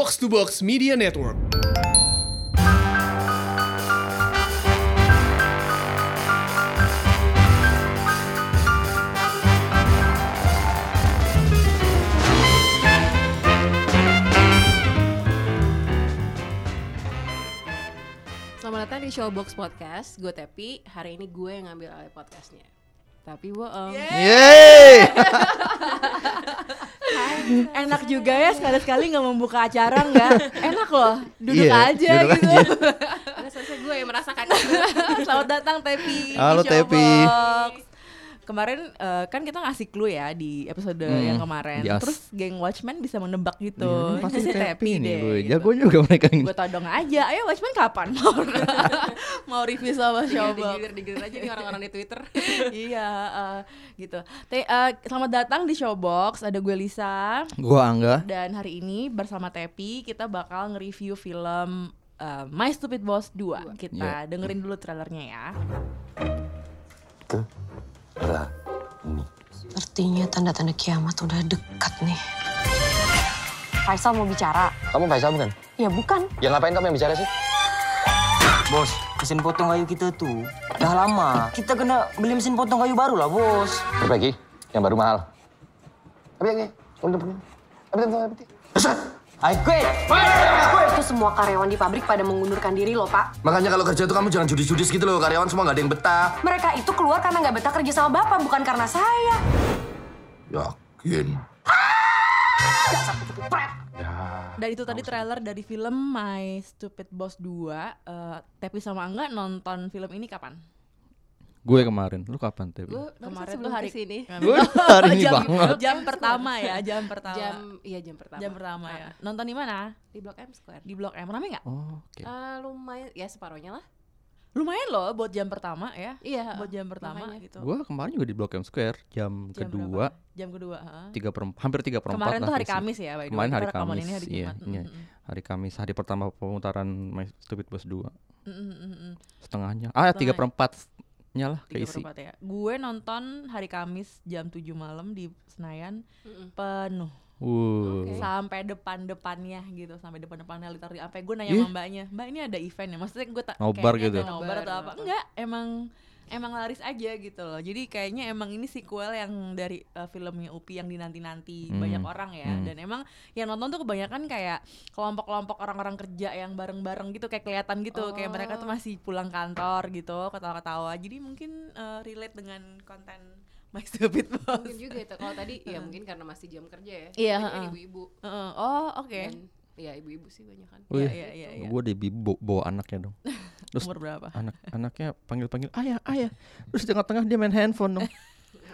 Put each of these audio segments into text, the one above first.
Box to Box Media Network. Selamat datang di Showbox Podcast. Gue Tepi. Hari ini gue yang ngambil alih podcastnya. Tapi bohong. Yeay. Enak juga ya sekali-sekali nggak membuka acara nggak? Enak loh, duduk Iya, aja duduk gitu. aja. Selesai gue yang merasakan. Selamat datang Tepi. Halo, Tepi. Kemarin eh, kan kita ngasih clue ya di episode Hmm, yang kemarin. yes. Terus geng Watchmen bisa menebak gitu. Ini pasti nih, deh, gue gitu. jago juga mereka ini. Gue todong aja. Ayo Watchmen kapan mau mau review sama Showbox? Digilir, digilir aja nih orang-orang di Twitter. iya, eh, gitu. Te- eh, selamat datang di Showbox. Ada gue Lisa. Gua Angga. Dan hari ini bersama Tepi kita bakal nge-review film uh, My Stupid Boss 2. Kita Iya. dengerin dulu trailernya ya. Sepertinya tanda-tanda kiamat udah dekat nih. Faisal mau bicara. Kamu Faisal bukan? Ya bukan. Ya ngapain kamu yang bicara sih? Bos, mesin potong kayu kita tuh udah lama. Kita kena beli mesin potong kayu baru lah, bos. Perbaiki, yang baru mahal. Tapi ya, untuk Tapi tapi I quit. Itu semua karyawan di pabrik pada mengundurkan diri loh, Pak. Makanya kalau kerja tuh kamu jangan judis-judis gitu loh, karyawan semua nggak ada yang betah. Mereka itu keluar karena nggak betah kerja sama Bapak, bukan karena saya. Yakin. Dan itu tadi trailer dari film My Stupid Boss 2. Uh, Tepi sama Angga nonton film ini kapan? Gue kemarin. Lu kapan? Gue Kemarin kemarin tuh hari- sini. Gue hari ini jam, banget. jam pertama ya, jam pertama. Jam iya jam pertama. Jam pertama ya. Nonton di mana? Di Blok M Square. Di Blok M. Rame nggak? Oh, oke. Eh, lumayan ya separohnya lah. Lumayan loh buat jam pertama ya. Iya. Buat jam pertama makanya. gitu. Gua kemarin juga di Blok M Square jam, Jam kedua, berapa? Jam kedua, ha? tiga per, hampir tiga per Kemarin tuh hari sih. Kamis ya, by the way. Kemarin hari Kamis, ini hari iya, Jumat. iya. Mm, mm, Hari Kamis, hari pertama pemutaran My Stupid Boss 2 mm, mm, mm, mm. Setengahnya, ah tiga Setengah. per empatnya Tiga keisi ya. Gue nonton hari Kamis jam 7 malam di Senayan Mm-mm. penuh Wuh. Oke. sampai depan-depannya gitu, sampai depan-depannya literally sampai gue nanya Ih. sama mbaknya, "Mbak, ini ada event ya?" Maksudnya gue tak Nobar kayaknya gitu. ada Nobar atau apa? Enggak, emang emang laris aja gitu loh. Jadi kayaknya emang ini sequel yang dari uh, filmnya Upi yang dinanti-nanti Hmm. banyak orang ya. Hmm. Dan emang yang nonton tuh kebanyakan kayak kelompok-kelompok orang-orang kerja yang bareng-bareng gitu kayak kelihatan gitu kayak mereka tuh Oh. masih pulang kantor gitu, ketawa-ketawa. Jadi mungkin uh, relate dengan konten My Stupid Boss. Mungkin juga itu. Kalau tadi ya mungkin karena masih jam kerja ya. Iya, kan heeh. ibu-ibu. Heeh. oh, oke. Dan ya ibu-ibu sih banyak kan. Iya, iya, iya, iya. gue di bawa, bawa anaknya dong. Terus Umur berapa? anak anaknya panggil panggil ayah ayah. Terus di tengah-tengah dia main handphone dong.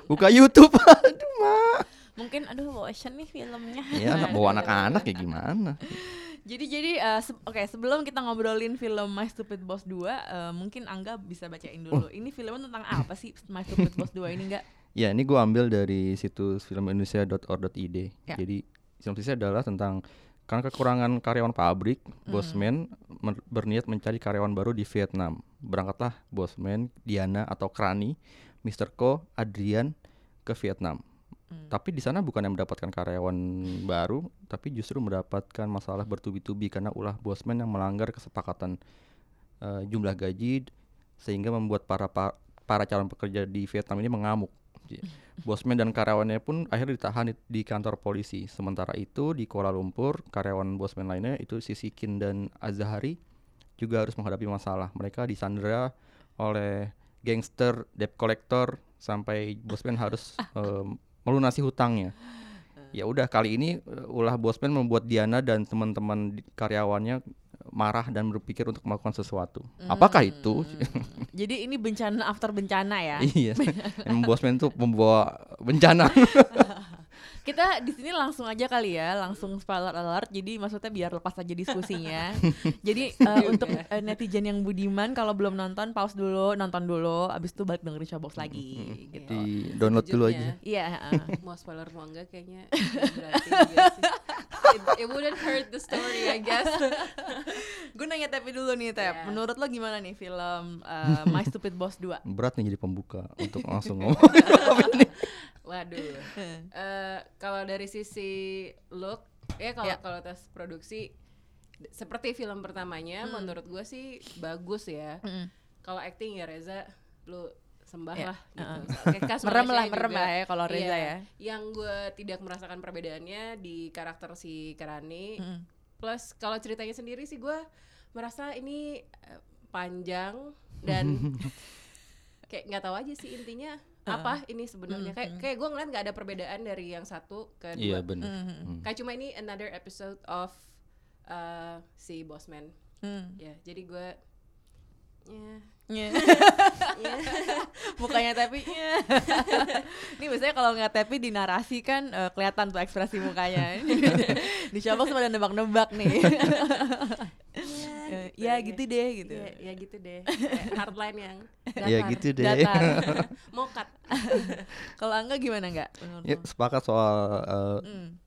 Buka YouTube. Aduh mak. Mungkin aduh bosan nih filmnya. Ya anak bawa anak-anak ya gimana? Jadi jadi eh, se- oke sebelum kita ngobrolin film My Stupid Boss 2 eh, mungkin Angga bisa bacain dulu. Ini filmnya tentang apa sih My Stupid Boss 2 ini enggak? Ya ini gue ambil dari situs filmindonesia.or.id. Ya. Jadi sinopsisnya adalah tentang karena kekurangan karyawan pabrik, Bosman mer- berniat mencari karyawan baru di Vietnam. Berangkatlah Bosman, Diana atau Krani, Mr. Ko, Adrian ke Vietnam. Tapi di sana bukan yang mendapatkan karyawan baru, tapi justru mendapatkan masalah bertubi-tubi karena ulah Bosman yang melanggar kesepakatan eh, jumlah gaji sehingga membuat para pa- para calon pekerja di Vietnam ini mengamuk. J- Bosman dan karyawannya pun akhirnya ditahan di- di kantor polisi. Sementara itu di Kuala Lumpur, karyawan Bosman lainnya itu Sisikin dan Azahari juga harus menghadapi masalah. Mereka disandera oleh gangster, debt collector sampai Bosman harus em, melunasi hutangnya. Ya udah kali ini eh, ulah Bosman membuat Diana dan teman-teman karyawannya marah dan berpikir untuk melakukan sesuatu. Apakah itu? Jadi ini bencana after bencana ya. iya. Bosman tuh membawa bencana. Kita di sini langsung aja kali ya, langsung spoiler alert. Jadi maksudnya biar lepas aja diskusinya. Jadi eh, untuk eh, netizen yang budiman kalau belum nonton pause dulu, nonton dulu, abis itu balik dengerin Showbox lagi gitu. Di download dulu aja. Iya, heeh. mau spoiler mau enggak kayaknya. It, it wouldn't hurt the story I guess. Gue nanya Tepi dulu nih, Tep. Iya. Menurut lo gimana nih film eh, My Stupid Boss 2? Berat nih jadi pembuka untuk langsung ngomong. Waduh. Eh kalau dari sisi look ya kalau Ya. kalau tes produksi seperti film pertamanya menurut gue sih bagus ya Mm-mm. kalau acting ya Reza lu sembah Ya, lah gitu uh-uh. So, kayak Kas Merem lah, merem lah ya kalau Reza Iya. ya. yang gue tidak merasakan perbedaannya di karakter si Karani Mm-mm. plus kalau ceritanya sendiri sih gue merasa ini eh, panjang dan kayak nggak tahu aja sih intinya apa ini sebenarnya kayak kayak gue ngeliat nggak ada perbedaan dari yang satu ke Iya dua benar. Mm-mm. Hmm. kayak cuma ini another episode of uh, si Bossman Mm. ya jadi gue ya Nye. ya mukanya tapi nye. ini biasanya kalau nggak tapi di narasi kan eh, kelihatan tuh ekspresi mukanya di Showbox pada nebak-nebak nih ya gitu deh gitu ya, ya gitu deh Kayak hardline yang datar Ya gitu deh. datar mokat kalau Angga gimana nggak menurut Ya sepakat soal uh, Hmm.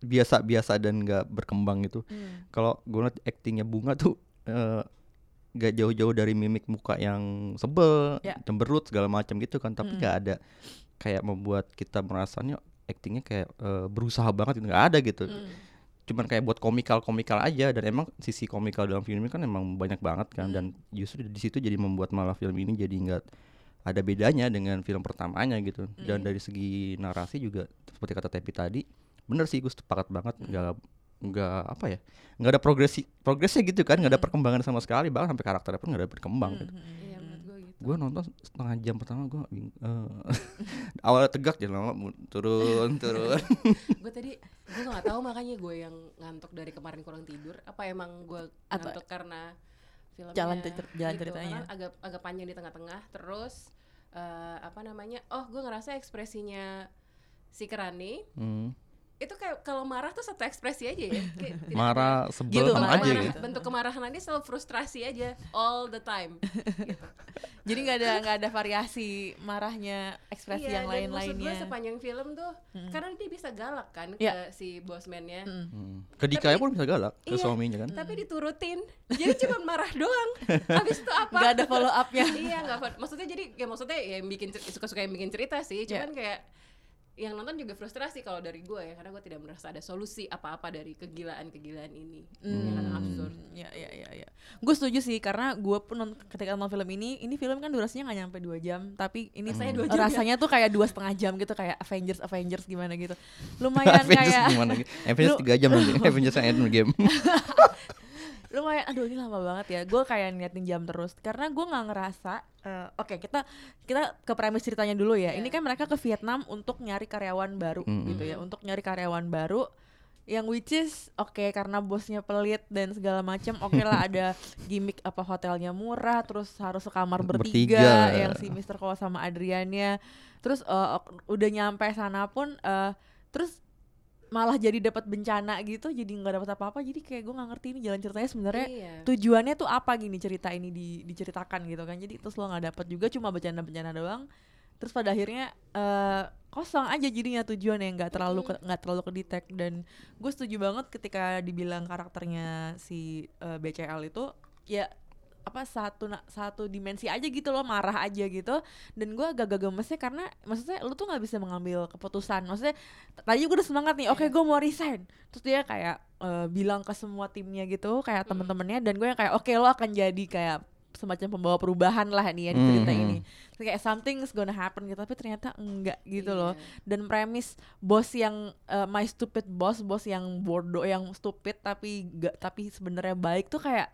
biasa-biasa dan nggak berkembang itu. Hmm. Kalau gue ngeliat actingnya bunga tuh eh, nggak jauh-jauh dari mimik muka yang sebel, Ya. cemberut segala macam gitu kan. Tapi Mm. nggak ada kayak membuat kita merasanya actingnya kayak eh, berusaha banget gitu nggak ada gitu. Hmm. Cuman kayak buat komikal-komikal aja dan emang sisi komikal dalam film ini kan emang banyak banget kan dan justru di situ jadi membuat malah film ini jadi nggak ada bedanya dengan film pertamanya gitu. Dan Mm. dari segi narasi juga seperti kata Tepi tadi, bener sih gue sepakat banget Mm. nggak nggak apa ya nggak ada progresi progresnya gitu kan nggak ada Mm. perkembangan sama sekali bahkan sampai karakternya pun nggak ada berkembang gitu. Hmm, hmm, hmm. menurut gue nonton setengah jam pertama gue awalnya tegak jadi lama turun turun. gue tadi gue nggak tahu makanya gue yang ngantuk dari kemarin kurang tidur apa emang gue Atau- ngantuk karena filmnya Jalan cer- jalan gitu, ceritanya. agak agak panjang di tengah-tengah terus eh, apa namanya oh gue ngerasa ekspresinya si Kerani Hmm. Itu kayak kalau marah tuh satu ekspresi aja ya Kayak Marah sebel Gitu, sama marah, aja marah, gitu. bentuk kemarahan dia selalu frustrasi aja all the time gitu. jadi nggak ada nggak ada variasi marahnya ekspresi iya, yang dan lain maksud gue lainnya sepanjang film tuh Mm-mm. karena dia bisa galak kan Iya. ke si bosmannya Mm. Hmm. Ke Dikanya pun bisa galak ke Iya. suaminya kan. tapi diturutin jadi cuma marah doang habis itu apa nggak ada follow upnya iya nggak maksudnya jadi ya maksudnya ya yang bikin cer- suka-suka yang bikin cerita sih Iya. cuman kayak yang nonton juga frustrasi kalau dari gue ya karena gue tidak merasa ada solusi apa-apa dari kegilaan-kegilaan ini yang kadang absurd Ya, ya, ya, ya. Gue setuju sih karena gue pun ketika nonton film ini, ini film kan durasinya nggak nyampe dua jam, tapi ini Rasanya dua jam ya? rasanya tuh kayak dua setengah jam gitu, kayak Avengers Avengers gimana gitu. Lumayan Avengers kayak gimana gitu. Avengers Lu- 3 jam nanti. Avengers yang end game. lumayan aduh ini lama banget ya gue kayak ngeliatin jam terus karena gue nggak ngerasa eh, oke kita kita ke premis ceritanya dulu ya ini Iya. kan mereka ke Vietnam untuk nyari karyawan baru Mm-mm. gitu ya untuk nyari karyawan baru yang which is oke karena bosnya pelit dan segala macam oke lah ada gimmick apa hotelnya murah terus harus sekamar bertiga, Bertiga. yang si Mr. Ko sama Adriannya terus eh, ok- udah nyampe sana pun eh, terus malah jadi dapat bencana gitu jadi nggak dapat apa-apa jadi kayak gue nggak ngerti ini jalan ceritanya sebenarnya iya. tujuannya tuh apa gini cerita ini di, diceritakan gitu kan. Jadi terus lo nggak dapet juga cuma bercanda-bercanda doang. Terus pada akhirnya eh kosong aja jadinya tujuannya nggak terlalu nggak terlalu kedetek dan gue setuju banget ketika dibilang karakternya si eh, BCL itu ya apa satu satu dimensi aja gitu loh marah aja gitu. Dan gue agak gemesnya karena maksudnya lu tuh nggak bisa mengambil keputusan. Maksudnya tadi gue udah semangat nih oke gue mau resign. Terus dia kayak eh, bilang ke semua timnya gitu kayak temen-temennya dan gue yang kayak oke lo akan jadi kayak semacam pembawa perubahan lah nih ya di cerita Mhm. ini. Terus kayak something's gonna happen gitu tapi ternyata enggak gitu loh. Iya. dan premis bos yang eh, my stupid boss bos yang bodoh yang stupid tapi gak tapi sebenarnya baik tuh kayak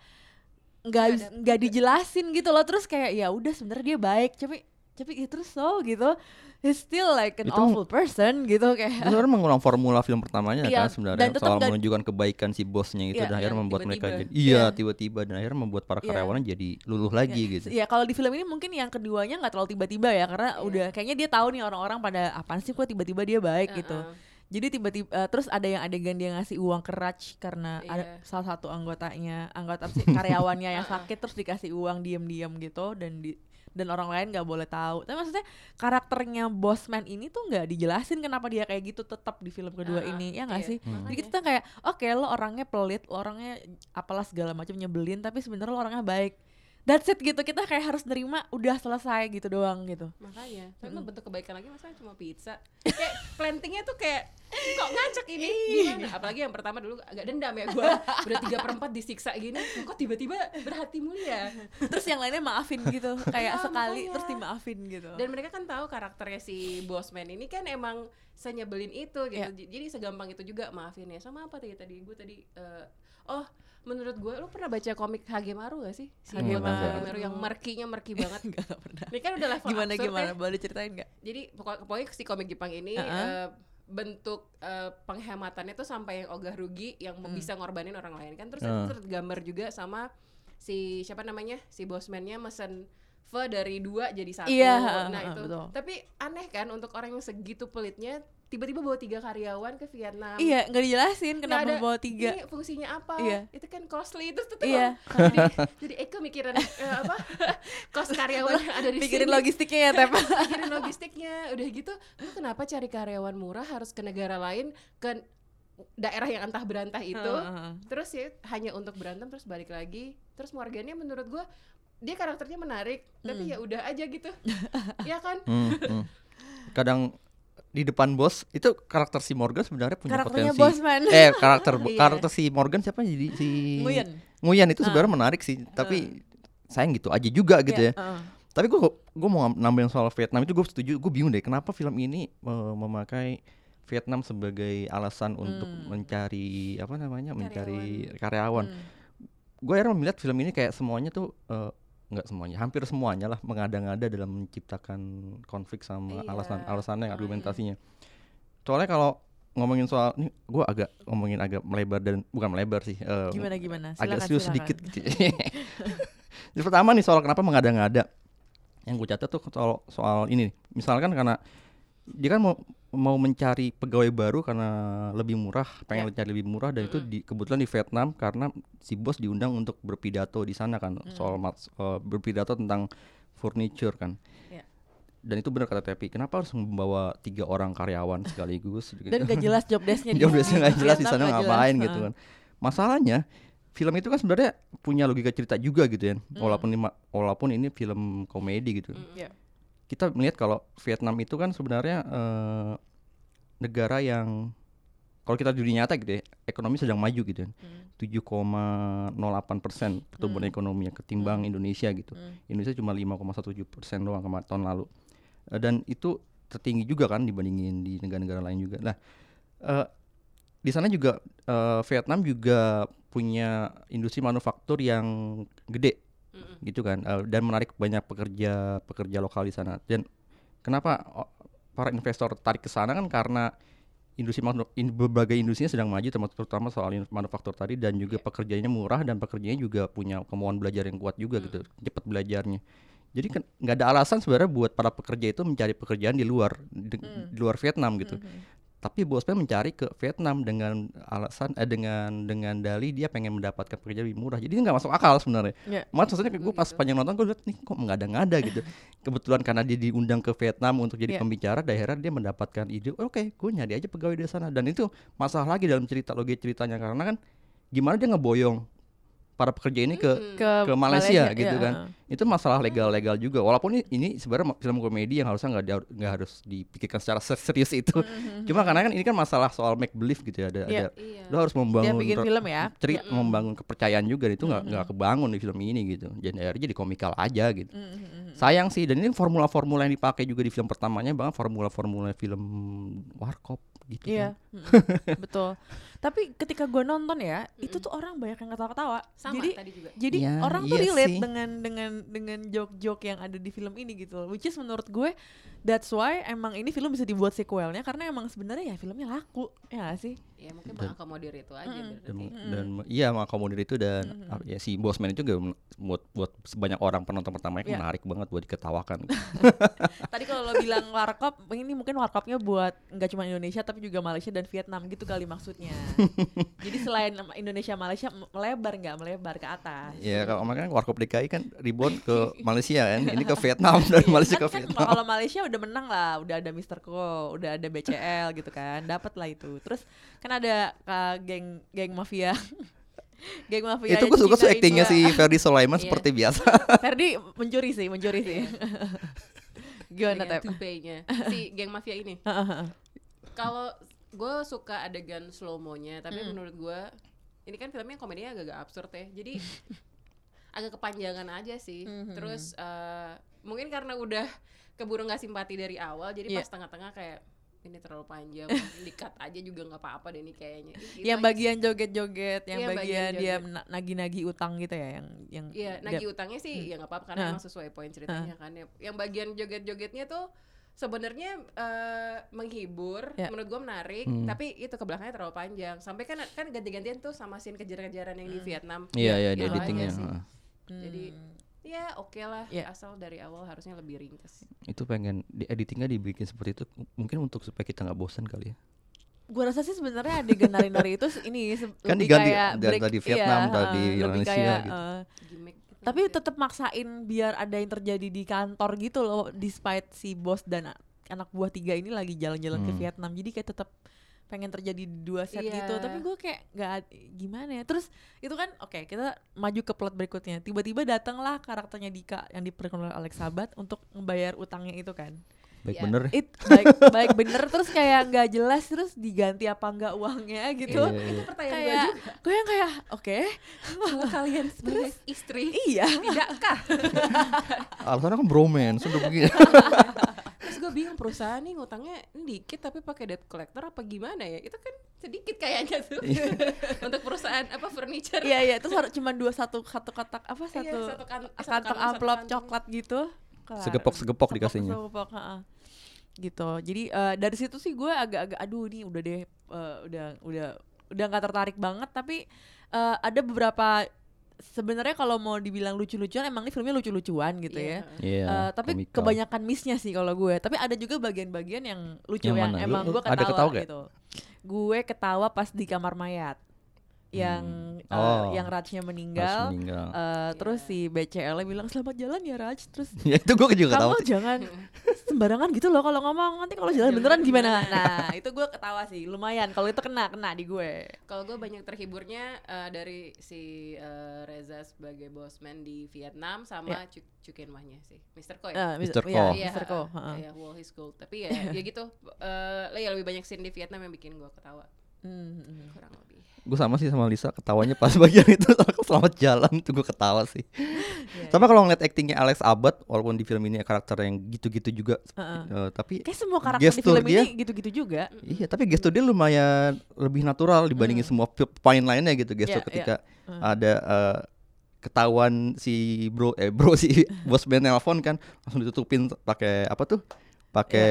nggak Nggak dijelasin gitu loh terus kayak ya udah sebenarnya dia baik tapi tapi ya terus so gitu he's still like an Itu- awful person gitu kayak Itu sebenarnya mengulang formula film pertamanya Iya, kan sebenarnya dan soal menunjukkan kebaikan si bosnya itu Iya, dan akhirnya yang membuat mereka tiba-tiba. jadi iya Iya. tiba-tiba dan akhirnya membuat para Iya. karyawannya jadi luluh lagi Ya, gitu. Ya kalau di film ini mungkin yang keduanya nggak terlalu tiba-tiba ya karena Iya. udah kayaknya dia tahu nih orang-orang pada apaan sih kok tiba-tiba dia baik gitu. Jadi tiba-tiba eh, terus ada yang adegan dia ngasih uang ke Raj karena ada Iya. salah satu anggotanya, anggota sih karyawannya yang sakit terus dikasih uang diam-diam gitu dan di dan orang lain nggak boleh tahu. Tapi maksudnya karakternya Bossman ini tuh nggak dijelasin kenapa dia kayak gitu tetap di film kedua Uh-uh, ini ya nggak iya, sih? Hmm. Jadi kita tuh kayak oke lo orangnya pelit, lo orangnya apalah segala macam nyebelin tapi sebenarnya lo orangnya baik. That's it gitu. Kita kayak harus nerima udah selesai gitu doang gitu. Makanya. Tapi mah bentuk kebaikan lagi masa cuma pizza. Kayak plantingnya tuh kayak kok ngacak ini? Gimana? Apalagi yang pertama dulu agak dendam ya gue udah tiga perempat disiksa gini kok tiba-tiba berhati mulia? Terus yang lainnya maafin gitu. Kayak Ya, sekali makanya. terus dimaafin gitu. Dan mereka kan tahu karakternya si Bosman ini kan emang senyebelin itu gitu. J- jadi segampang itu juga maafin ya sama apa tadi tadi gue tadi eh, oh menurut gue lu pernah baca komik Hagemaru gak sih si Hagemaru. Hagemaru yang merkinya merki banget Enggak enggak pernah ini kan udah level gimana absurd gimana ya. boleh diceritain nggak jadi pokok- pokoknya si komik Jepang ini Uh-uh. eh, bentuk eh, penghematannya tuh sampai yang ogah rugi yang Hmm. bisa ngorbanin orang lain kan terus Uh. itu tergambar juga sama si siapa namanya si bosmannya mesen fe dari dua jadi satu. Iya, nah uh, uh, itu betul. tapi aneh kan untuk orang yang segitu pelitnya tiba-tiba bawa tiga karyawan ke Vietnam. Iya nggak dijelasin kenapa ada, bawa tiga. ini fungsinya apa. Iya. itu kan costly terus tuh Iya. jadi jadi Eko mikirin eh, apa? Kos karyawan yang ada di pikirin sini. logistiknya ya Tep. Pikirin logistiknya udah gitu. Lu kenapa cari karyawan murah harus ke negara lain ke daerah yang antah berantah itu? Heeh. terus ya hanya untuk berantem terus balik lagi. Terus Morgannya menurut gua dia karakternya menarik tapi ya udah aja gitu. Ya kan? Hmm, hmm. kadang di depan bos itu karakter si Morgan sebenarnya punya karakternya potensi. Bosman eh karakter Iya. karakter si Morgan siapa jadi si Nguyen. Nguyen itu sebenarnya menarik sih tapi sayang gitu aja juga gitu Iya, ya. heeh. tapi gue gue mau nambahin soal Vietnam itu gue setuju gue bingung deh kenapa film ini memakai Vietnam sebagai alasan untuk Hmm. mencari apa namanya mencari karyawan. Hmm. gue akhirnya melihat film ini kayak semuanya tuh eh, nggak semuanya hampir semuanya lah mengada-ngada dalam menciptakan konflik sama Iya. alasan alasannya Hmm. argumentasinya soalnya kalau ngomongin soal ini gue agak ngomongin agak melebar dan bukan melebar sih eh, gimana gimana agak Silakan, serius silakan. sedikit gitu. Jadi pertama nih soal kenapa mengada-ngada yang gue catat tuh soal soal ini misalkan karena dia kan mau mau mencari pegawai baru karena lebih murah pengen mencari lebih murah dan itu di, kebetulan di Vietnam karena si bos diundang untuk berpidato di sana kan soal mat- eh, berpidato tentang furniture kan Ya. dan itu benar kata Tepi kenapa harus membawa tiga orang karyawan sekaligus gitu. dan gak jelas job desk-nya Job desk-nya nggak jelas di sana jelas, ngapain heeh. gitu kan. Masalahnya film itu kan sebenarnya punya logika cerita juga gitu ya. Walaupun ini, ma- walaupun ini film komedi gitu. Iya. Kita melihat kalau Vietnam itu kan sebenarnya eh, negara yang kalau kita di dunia nyata gitu ya, ekonomi sedang maju gitu ya. 7,08 persen pertumbuhan ekonominya ketimbang Indonesia gitu. Indonesia cuma 5,17 persen doang kemarin tahun lalu. Eh, dan itu tertinggi juga kan dibandingin di negara-negara lain juga. Nah, eh, di sana juga eh, Vietnam juga punya industri manufaktur yang gede gitu kan. Eh, dan menarik banyak pekerja pekerja lokal di sana. Dan kenapa para investor tarik ke sana kan karena industri in- berbagai industrinya sedang maju termasuk terutama soal manufaktur tadi dan juga pekerjaannya murah dan pekerjanya juga punya kemauan belajar yang kuat juga gitu. Cepat belajarnya. Jadi kan nggak ada alasan sebenarnya buat para pekerja itu mencari pekerjaan di luar di, di luar Vietnam gitu tapi bosnya mencari ke Vietnam dengan alasan eh, dengan dengan dalih dia pengen mendapatkan pekerjaan lebih murah. Jadi ini nggak masuk akal sebenarnya. Iya. maksudnya gue pas panjang nonton gue lihat nih kok ngada-ngada gitu. Kebetulan karena dia diundang ke Vietnam untuk jadi Iya. pembicara daerah dia mendapatkan ide oke gue nyari aja pegawai di sana. Dan itu masalah lagi dalam cerita logi ceritanya. Karena kan gimana dia ngeboyong para pekerja ini ke ke, ke Malaysia, Malaysia, gitu iya, kan. Itu masalah legal-legal juga. Walaupun ini, ini sebenarnya film komedi yang harusnya nggak nggak harus dipikirkan secara se- serius itu. Cuma karena kan ini kan masalah soal make believe gitu ya ada. Iya. ada Iya. lo harus membangun bikin film ya. cerita membangun kepercayaan juga dan itu nggak nggak kebangun di film ini gitu. Jadi akhirnya jadi komikal aja gitu. Sayang sih dan ini formula-formula yang dipakai juga di film pertamanya bang. Formula-formula film warkop gitu Iya, kan. mm-mm. betul. Tapi ketika gue nonton ya, itu tuh orang banyak yang ketawa-ketawa. sama Jadi tadi juga jadi Ya, orang tuh iya relate sih. dengan dengan dengan joke-joke yang ada di film ini gitu. Which is menurut gue that's why emang ini film bisa dibuat sequelnya karena emang sebenarnya ya filmnya laku. Ya nggak sih? Ya mungkin mengakomodir itu aja dan, berarti. dan iya mengakomodir itu dan ah, ya si Bosman itu juga buat buat sebanyak orang penonton pertamanya Iya. menarik banget buat diketawakan Tadi kalau lo bilang warkop, ini mungkin warkopnya buat nggak cuma Indonesia tapi juga Malaysia dan Vietnam gitu kali maksudnya. Jadi selain Indonesia Malaysia melebar nggak melebar ke atas. ya kalau makanya warkop DKI kan ribon ke Malaysia kan ini ke Vietnam dari Malaysia ke Kan- kan Vietnam kalau Malaysia udah menang lah, udah ada Mr. Ko, udah ada BCL gitu kan, dapat lah itu. Terus kan ada uh, geng geng mafia, Geng mafia Itu gue suka tuh actingnya India. si Ferdi Sulaiman Iya. seperti biasa. Ferdi mencuri sih, mencuri sih. Gimana tep? tupenya si geng mafia ini kalau gue suka adegan slow mo-nya tapi Mm. menurut gue ini kan filmnya komedinya agak-agak absurd ya jadi agak kepanjangan aja sih Mhm. terus eh, mungkin karena udah keburu nggak simpati dari awal jadi Iya. pas tengah-tengah kayak ini terlalu panjang dikat aja juga nggak apa-apa deh ini kayaknya gitu yang bagian joget-joget, yang Iya, bagian, bagian dia nagi-nagi utang gitu ya, yang yang Iya, dia- nagih utangnya sih ya nggak apa-apa karena Nah. emang sesuai poin ceritanya kan. Ya. Yang bagian joget-jogetnya tuh sebenarnya eh, menghibur, Ya. menurut gua menarik, Hmm. tapi itu ke belakangnya terlalu panjang. Sampai kan kan ganti-gantian tuh sama scene kejar-kejaran yang di Vietnam. Iya iya Itu di editingnya. sih. heeh. Jadi ya oke lah, Ya. asal dari awal harusnya lebih ringkas. Itu pengen di editingnya dibikin seperti itu mungkin untuk supaya kita nggak bosan kali ya. Gua rasa sih sebenarnya adegan nari-nari itu ini Kan lebih diganti kayak dari- break, dari Vietnam, iya, dari lebih Indonesia kayak, gitu. Gimmick gitu tapi tetap maksain biar ada yang terjadi di kantor gitu loh despite si bos dan anak buah tiga ini lagi jalan-jalan ke Hmm. Vietnam jadi kayak tetap pengen terjadi di dua set Iya. gitu. Tapi gue kayak nggak gimana ya? Terus itu kan oke kita maju ke plot berikutnya. Tiba-tiba datanglah karakternya Dika yang diperankan oleh Sabat untuk membayar utangnya itu kan Baik Iya. bener ya. it baik baik bener terus kayak nggak jelas terus diganti apa nggak uangnya gitu Iya, iya. itu pertanyaan gua kayak juga. gue yang kayak oke Kalau kalian sebagai istri iya tidakkah? Alasannya kan bromance udah begini. Terus gue bingung perusahaan nih ngutangnya dikit tapi pakai debt collector apa gimana ya? Itu kan sedikit kayaknya tuh untuk perusahaan apa furniture. iya iya terus harus cuma dua satu satu kotak apa Iya, satu satu kan- satu kantong satu amplop coklat gitu Kelar. Segepok-segepok dikasihnya. Segepok, ha-ha. Gitu. Jadi eh, dari situ sih gue agak-agak aduh nih udah deh eh, udah udah udah nggak tertarik banget. Tapi eh, ada beberapa sebenarnya kalau mau dibilang lucu-lucuan emang ini filmnya lucu-lucuan gitu Iya. ya. Iya. Eh, tapi komikal. kebanyakan missnya sih kalau gue. Tapi ada juga bagian-bagian yang lucu Yang yang, emang gue ada ketawa, ketawa gitu. Gue ketawa pas di kamar mayat yang eh, Oh. yang Rajnya meninggal meninggal. Eh, terus si BCL bilang selamat jalan ya Raj terus ya itu gue juga tahu kamu jangan sembarangan gitu loh kalau ngomong nanti kalau jalan beneran gimana nah itu gue ketawa sih lumayan kalau itu kena kena di gue Kalau gue banyak terhiburnya eh, dari si eh, Reza sebagai bosman di Vietnam sama Iya. Cuk Cukin Mahnya sih, Mr. Ko ya. Mr. iya, Ko. Iya, Mr. Ko eh, heeh. Iya, Wall is Gold. Tapi ya, ya gitu. eh ya lebih banyak scene di Vietnam yang bikin gue ketawa. Hmm, hmm. Kurang lebih. gue sama sih sama Lisa ketawanya pas bagian itu selamat jalan tuh gue ketawa sih Iya, sama kalau ngeliat actingnya Alex Abad walaupun di film ini karakter yang gitu-gitu juga Heeh. eh, tapi kayak semua karakter di gestur film dia- ini gitu-gitu juga iya tapi gestur dia lumayan lebih natural dibandingin semua p- pemain lainnya gitu gestur Hmm. Iya, ketika Hmm. ada eh, ketahuan si bro eh bro si bos band nelpon kan langsung ditutupin pakai apa tuh pakai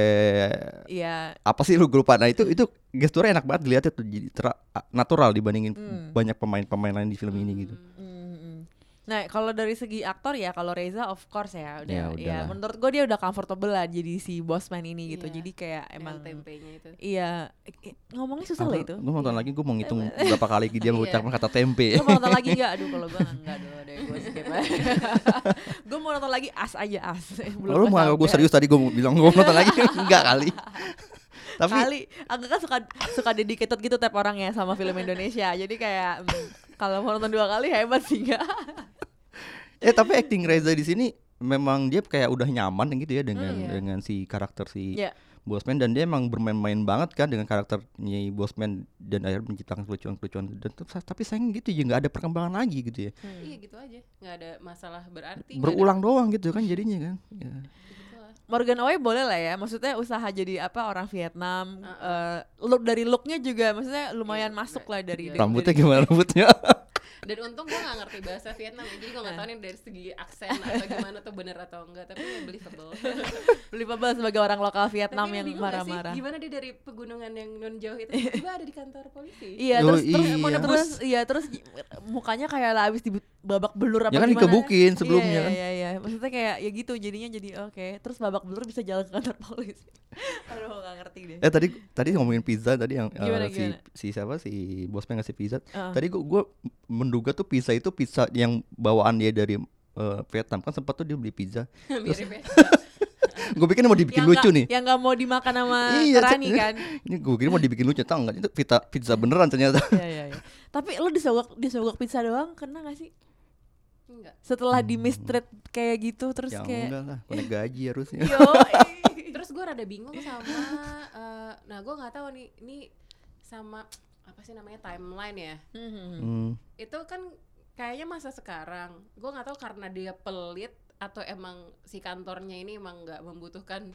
iya apa sih lu lupa nah itu itu gesturnya enak banget jadi tera- natural dibandingin Hmm. banyak pemain-pemain lain di film ini gitu Hmm, hmm. Nah, kalau dari segi aktor ya, kalau Reza of course ya, udah, Ya, ya, menurut gue dia udah comfortable lah jadi si bosman ini gitu. Iya. Jadi kayak Emang tempenya itu. iya, ngomongnya susah loh itu. Gue nonton lagi gue mau ngitung berapa kali dia mengucapkan kata tempe. Lo mau nonton lagi gak? Aduh kalau gue enggak dulu deh gue skip Gue mau nonton lagi as aja as Lu mau gue serius tadi gue bilang gue mau nonton lagi enggak kali. Tapi Kali Angga kan suka suka dedicated gitu tiap orang ya sama film Indonesia Jadi kayak mm, kalau mau nonton dua kali hebat sih ya eh tapi acting Reza di sini memang dia kayak udah nyaman gitu ya dengan Hmm, iya. dengan si karakter si Iya. Bosman dan dia emang bermain-main banget kan dengan karakternya Bosman dan akhirnya menciptakan kelucuan-kelucuan dan tapi sayang gitu ya nggak ada perkembangan lagi gitu ya Iya gitu aja. nggak ada masalah berarti. nggak ada- berulang doang gitu kan jadinya kan ya. gitu lah. Morgan Oey boleh lah ya Maksudnya usaha jadi apa orang Vietnam eh, Look dari looknya juga Maksudnya lumayan Iya, masuk lah dari iya. rambutnya dari- gimana rambutnya Dan untung gue gak ngerti bahasa Vietnam ya, jadi gue gak tahu nih dari segi aksen atau gimana tuh bener atau enggak, tapi believable. Believable sebagai orang lokal Vietnam Tapi yang marah-marah Gimana dia dari pegunungan yang non jauh itu tiba ada di kantor polisi? Iya Oh, terus terus iya. mau terus iya terus mukanya kayak lah abis babak belur apa Ya kan gimana. dikebukin sebelumnya iya, kan. Iya iya iya. Maksudnya kayak ya gitu jadinya jadi oke. Terus babak belur bisa jalan ke kantor polisi. Aduh gak ngerti deh. Eh tadi tadi ngomongin pizza tadi yang eh, Gimana, si gimana? si siapa si bosnya ngasih pizza. Heeh. Tadi gua, gua menduga tuh pizza itu pizza yang bawaan dia dari eh, Vietnam kan sempat tuh dia beli pizza. Mirip ya. gue pikir mau dibikin Yang lucu nggak- nih. Yang gak mau dimakan sama Iya, Rani kan. Ini gue kira mau dibikin lucu tau enggak itu pizza pizza beneran ternyata. Iya iya iya. Tapi lo disogok disogok pizza doang kena gak sih? enggak Setelah di mistreat kayak gitu terus ya kayak enggak lah, naik gaji harusnya. Yo, terus gue rada bingung sama eh, nah gue nggak tahu nih ini sama apa sih namanya timeline ya Hmm. itu kan kayaknya masa sekarang gue nggak tahu karena dia pelit atau emang si kantornya ini emang nggak membutuhkan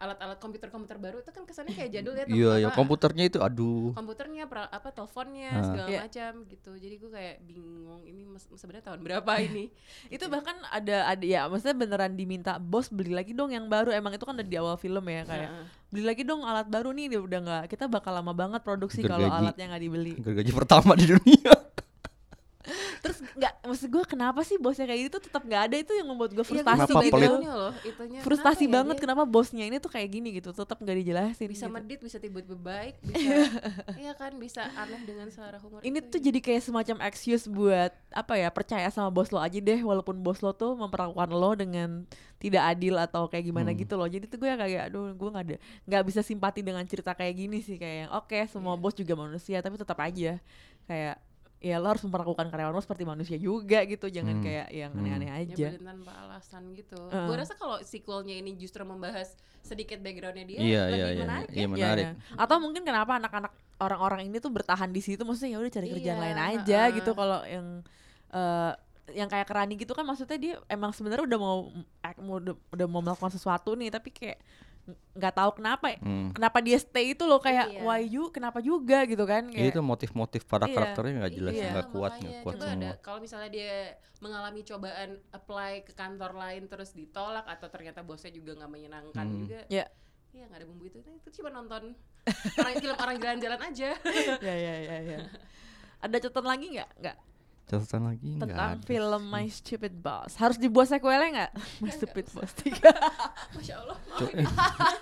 alat-alat komputer-komputer baru itu kan kesannya kayak jadul ya Iya, ya komputernya itu aduh. komputernya pra- apa teleponnya Ah. segala Iya. macam gitu jadi gue kayak bingung ini sebenarnya tahun berapa ini itu bahkan ada ada ya maksudnya beneran diminta bos beli lagi dong yang baru emang itu kan udah di awal film ya kayak Heeh. beli lagi dong alat baru nih dia udah nggak kita bakal lama banget produksi kalau alatnya nggak dibeli Gergaji pertama di dunia. Terus nggak maksud gue kenapa sih bosnya kayak gitu tetap nggak ada itu yang membuat gue Iya, frustasi Kenapa gua gitu loh itunya frustasi Kenapa ya banget dia kenapa bosnya ini tuh kayak gini gitu tetap nggak dijelasin bisa gitu. medit bisa tiba-tiba baik bisa iya kan bisa aneh dengan selera humor ini itu tuh ya. jadi kayak semacam excuse buat apa ya percaya sama bos lo aja deh walaupun bos lo tuh memperlakukan lo dengan tidak adil atau kayak gimana Hmm. gitu loh jadi tuh gue kayak aduh gue nggak ada nggak bisa simpati dengan cerita kayak gini sih kayak oke semua Iya. bos juga manusia tapi tetap aja kayak ya lo harus memperlakukan karyawan lo seperti manusia juga gitu jangan Hmm. kayak yang Hmm. aneh-aneh aja nyebelin tanpa alasan gitu. Heeh. Gue rasa kalau sequelnya ini justru membahas sedikit backgroundnya dia Iya, lebih iya, iya. menarik Iya, ya. Iya, menarik. iya. Atau mungkin kenapa anak-anak orang-orang ini tuh bertahan di situ maksudnya ya udah cari kerjaan Iya, lain aja heeh. gitu kalau yang eh yang kayak kerani gitu kan maksudnya dia emang sebenarnya udah mau act- mau udah, udah mau melakukan sesuatu nih tapi kayak nggak tahu kenapa Hmm. kenapa dia stay itu loh kayak Iya. why you kenapa juga gitu kan Ya, kayak itu motif-motif para Iya. karakternya nggak jelas, Iya, nggak kuat, makanya. nggak kuat Coba semua. kalau misalnya dia mengalami cobaan apply ke kantor lain terus ditolak atau ternyata bosnya juga nggak menyenangkan Hmm. juga. Iya. Iya nggak ada bumbu itu. Nah, itu cuma nonton orang film orang jalan-jalan aja. ya ya ya ya ada catatan lagi nggak nggak Catatan lagi nggak tentang ada film sih. My Stupid Boss harus dibuat sequelnya nggak My Stupid Boss 3 Masya Allah.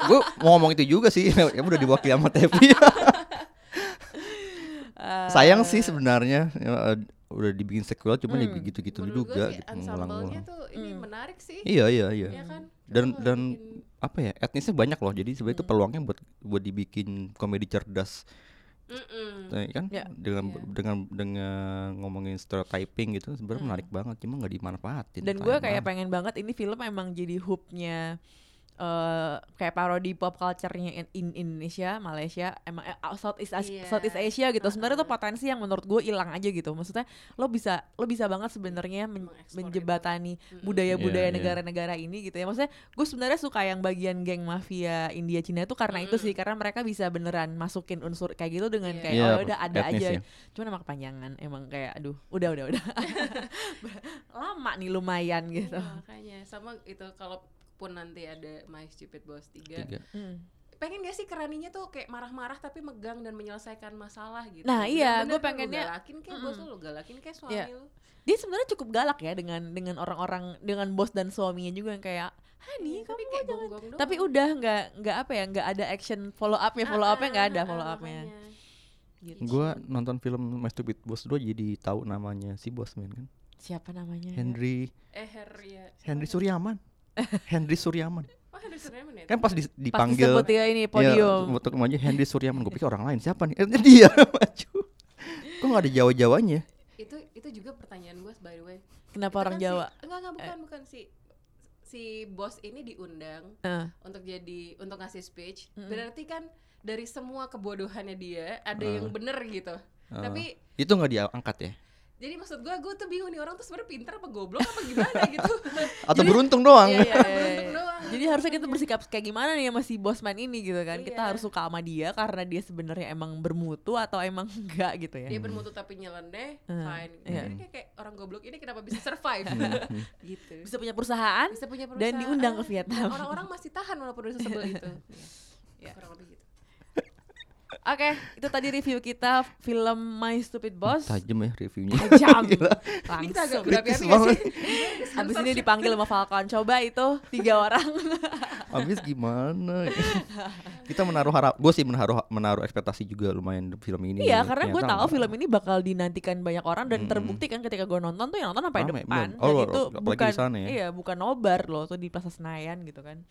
gue mau ngomong itu juga sih ya udah diwakili sama Tevi sayang sih sebenarnya ya, eh, udah dibikin sequel cuman ya Hmm. gitu-gitu Menurut juga gitu ngulang-ngulang tuh ini Hmm. menarik sih. iya iya iya Ya kan? dan Kenapa dan bikin- apa ya etnisnya banyak loh jadi sebenarnya itu Hmm. peluangnya buat buat dibikin komedi cerdas Mm-mm. Nah, kan Ya. dengan Iya. dengan dengan ngomongin stereotyping gitu sebenarnya Hmm. menarik banget cuma nggak dimanfaatin dan gue kayak pengen banget ini film emang jadi hubnya eh kayak parodi pop culture-nya in, in Indonesia, Malaysia, emang eh, out- Southeast Asia, Iya. Southeast Asia gitu. Sebenarnya tuh potensi yang menurut gue hilang aja gitu. Maksudnya lo bisa lo bisa banget sebenarnya men- menjebatani budaya-budaya Iya, iya. negara-negara ini gitu ya. Maksudnya gue sebenarnya suka yang bagian geng mafia India Cina itu karena itu Mm-mm. sih karena mereka bisa beneran masukin unsur kayak gitu dengan Iya. kayak Iya, oh udah ada aja. ya. Cuman emang kepanjangan emang kayak aduh udah udah udah lama nih lumayan gitu. Iya, makanya sama itu kalau pun nanti ada My Stupid Boss 3 Tiga. Hmm. pengen gak sih keraninya tuh kayak marah-marah tapi megang dan menyelesaikan masalah gitu Nah, iya, tuh pengennya- lu galakin kayak bos lu lu galakin kayak suami Iya. lu dia sebenarnya cukup galak ya dengan dengan orang-orang dengan bos dan suaminya juga yang kayak Hani Iya, kamu tapi kayak jangan gonggong doang. tapi udah nggak nggak apa ya nggak ada action follow upnya follow upnya nggak ada Ah, ah, follow ah, upnya gitu. Gua nonton film My Stupid Boss 2 jadi tahu namanya si Bosman kan. siapa namanya Henry eh Her ya Henry Suryaman. Henry Suryaman. oh Henry Suryaman ya Kan pas di- pas dipanggil disebut ya ini Iya, podium untuk maju Henry Suryaman. Gue pikir orang lain siapa nih? Eh, dia maju. Kok gak ada Jawa-Jawanya? itu itu juga pertanyaan gue by the way kenapa Itu orang kan si- Jawa enggak enggak bukan bukan si si bos ini diundang Eh, untuk jadi untuk ngasih speech Mm-mm. berarti kan dari semua kebodohannya dia ada Ah. yang bener gitu Ah. tapi Itu gak diangkat ya? Jadi maksud gue gue tuh bingung nih orang tuh sebenarnya pintar apa goblok apa gimana gitu Atau beruntung doang? Iya, iya, iya, Beruntung iya. doang, Jadi harusnya kita bersikap kayak gimana nih sama si bosman ini gitu kan? Kita Iya. harus suka sama dia karena dia sebenarnya emang bermutu atau emang enggak gitu ya? dia bermutu tapi nyeleneh Hmm, fine iya. jadi kayak, kayak orang goblok ini kenapa bisa survive Hmm, gitu Bisa punya perusahaan, bisa punya dan perusahaan, diundang ke dan Vietnam. orang-orang masih tahan walaupun udah sebel itu ya kurang lebih gitu Oke, itu tadi review kita film My Stupid Boss. Tajam ya reviewnya. Tajam. ini kita agak Langsung. berapi-api sih. Habis ini dipanggil sama Falcon. Coba itu tiga orang. Habis gimana? Kita menaruh harap, gue sih menaruh menaruh ekspektasi juga lumayan film ini. Iya, karena gue tahu film ini bakal dinantikan banyak orang dan terbukti kan ketika gue nonton tuh yang nonton sampai Rame, depan. bener. Oh, dan itu bukan sana ya. iya bukan nobar loh tuh di Plaza Senayan gitu kan.